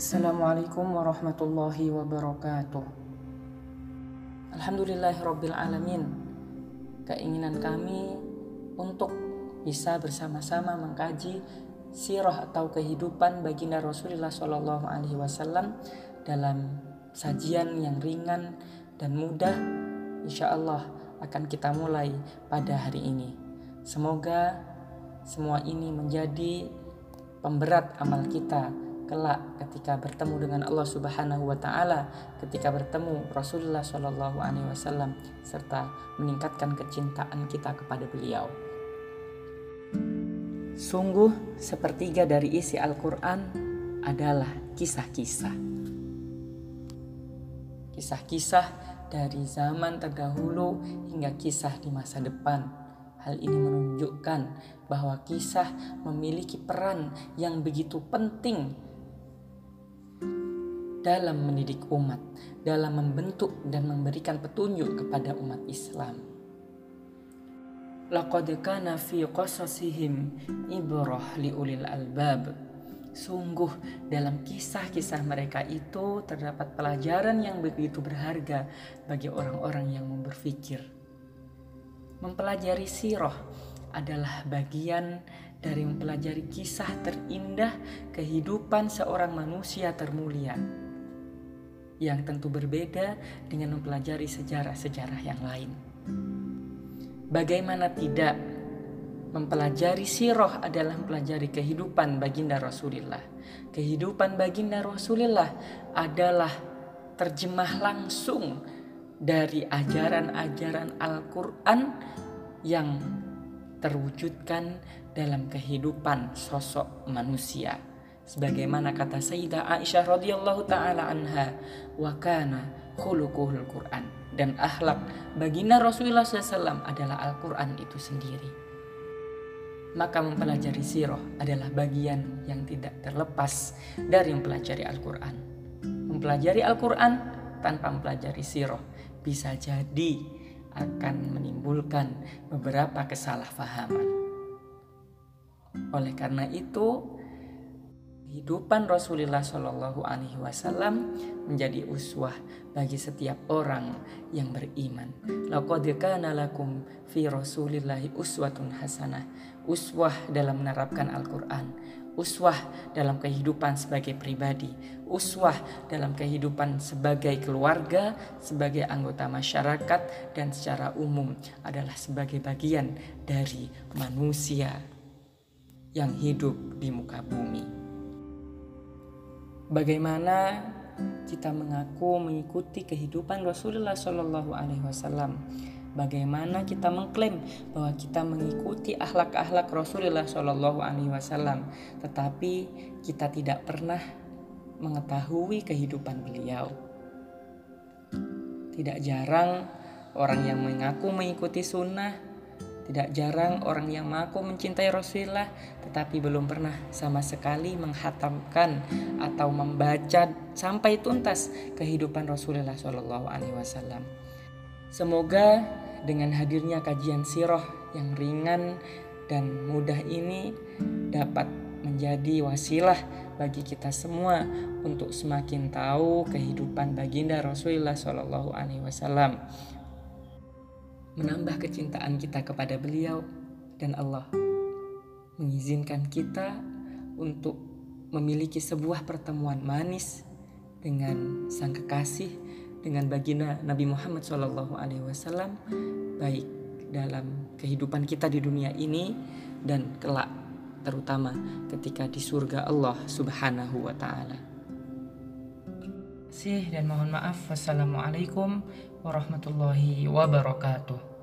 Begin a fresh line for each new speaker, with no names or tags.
Assalamualaikum warahmatullahi wabarakatuh. Alhamdulillahirabbil alamin. Keinginan kami untuk bisa bersama-sama mengkaji sirah atau kehidupan baginda Rasulullah wasallam dalam sajian yang ringan dan mudah insya Allah akan kita mulai pada hari ini. Semoga semua ini menjadi pemberat amal kita kelak ketika bertemu dengan Allah Subhanahu wa taala, ketika bertemu Rasulullah Shallallahu alaihi wasallam serta meningkatkan kecintaan kita kepada beliau. Sungguh sepertiga dari isi Al-Qur'an adalah kisah-kisah. Kisah-kisah dari zaman terdahulu hingga kisah di masa depan. Hal ini menunjukkan bahwa kisah memiliki peran yang begitu penting dalam mendidik umat, dalam membentuk dan memberikan petunjuk kepada umat Islam. Laqad kana fi qasasihim ibrah liulil albab. Sungguh dalam kisah-kisah mereka itu terdapat pelajaran yang begitu berharga bagi orang-orang yang berpikir. Mempelajari sirah adalah bagian dari mempelajari kisah terindah kehidupan seorang manusia termulia yang tentu berbeda dengan mempelajari sejarah-sejarah yang lain. Bagaimana tidak mempelajari sirah adalah mempelajari kehidupan baginda Rasulullah. Kehidupan baginda Rasulullah adalah terjemah langsung dari ajaran-ajaran Al-Quran yang terwujudkan dalam kehidupan sosok manusia sebagaimana kata Sayyidah Aisyah radhiyallahu taala anha wa kana khuluquhul Quran dan akhlak baginda Rasulullah SAW adalah Al-Quran itu sendiri. Maka mempelajari sirah adalah bagian yang tidak terlepas dari mempelajari Al-Quran. Mempelajari Al-Quran tanpa mempelajari sirah bisa jadi akan menimbulkan beberapa kesalahpahaman. Oleh karena itu, Kehidupan Rasulullah Shallallahu Alaihi Wasallam menjadi uswah bagi setiap orang yang beriman. Laqad lakum fi Rasulillahi uswatun hasanah. Uswah dalam menerapkan Al-Qur'an, uswah dalam kehidupan sebagai pribadi, uswah dalam kehidupan sebagai keluarga, sebagai anggota masyarakat dan secara umum adalah sebagai bagian dari manusia yang hidup di muka bumi. Bagaimana kita mengaku mengikuti kehidupan Rasulullah Shallallahu Alaihi Wasallam? Bagaimana kita mengklaim bahwa kita mengikuti akhlak-akhlak Rasulullah Shallallahu Alaihi Wasallam, tetapi kita tidak pernah mengetahui kehidupan beliau? Tidak jarang orang yang mengaku mengikuti sunnah tidak jarang orang yang mengaku mencintai Rasulullah tetapi belum pernah sama sekali menghatamkan atau membaca sampai tuntas kehidupan Rasulullah Shallallahu Alaihi Wasallam. Semoga dengan hadirnya kajian sirah yang ringan dan mudah ini dapat menjadi wasilah bagi kita semua untuk semakin tahu kehidupan baginda Rasulullah Shallallahu Alaihi Wasallam menambah kecintaan kita kepada beliau dan Allah mengizinkan kita untuk memiliki sebuah pertemuan manis dengan sang kekasih dengan baginda Nabi Muhammad SAW baik dalam kehidupan kita di dunia ini dan kelak terutama ketika di surga Allah Subhanahu wa taala. Dan mohon maaf. Wassalamualaikum warahmatullahi wabarakatuh.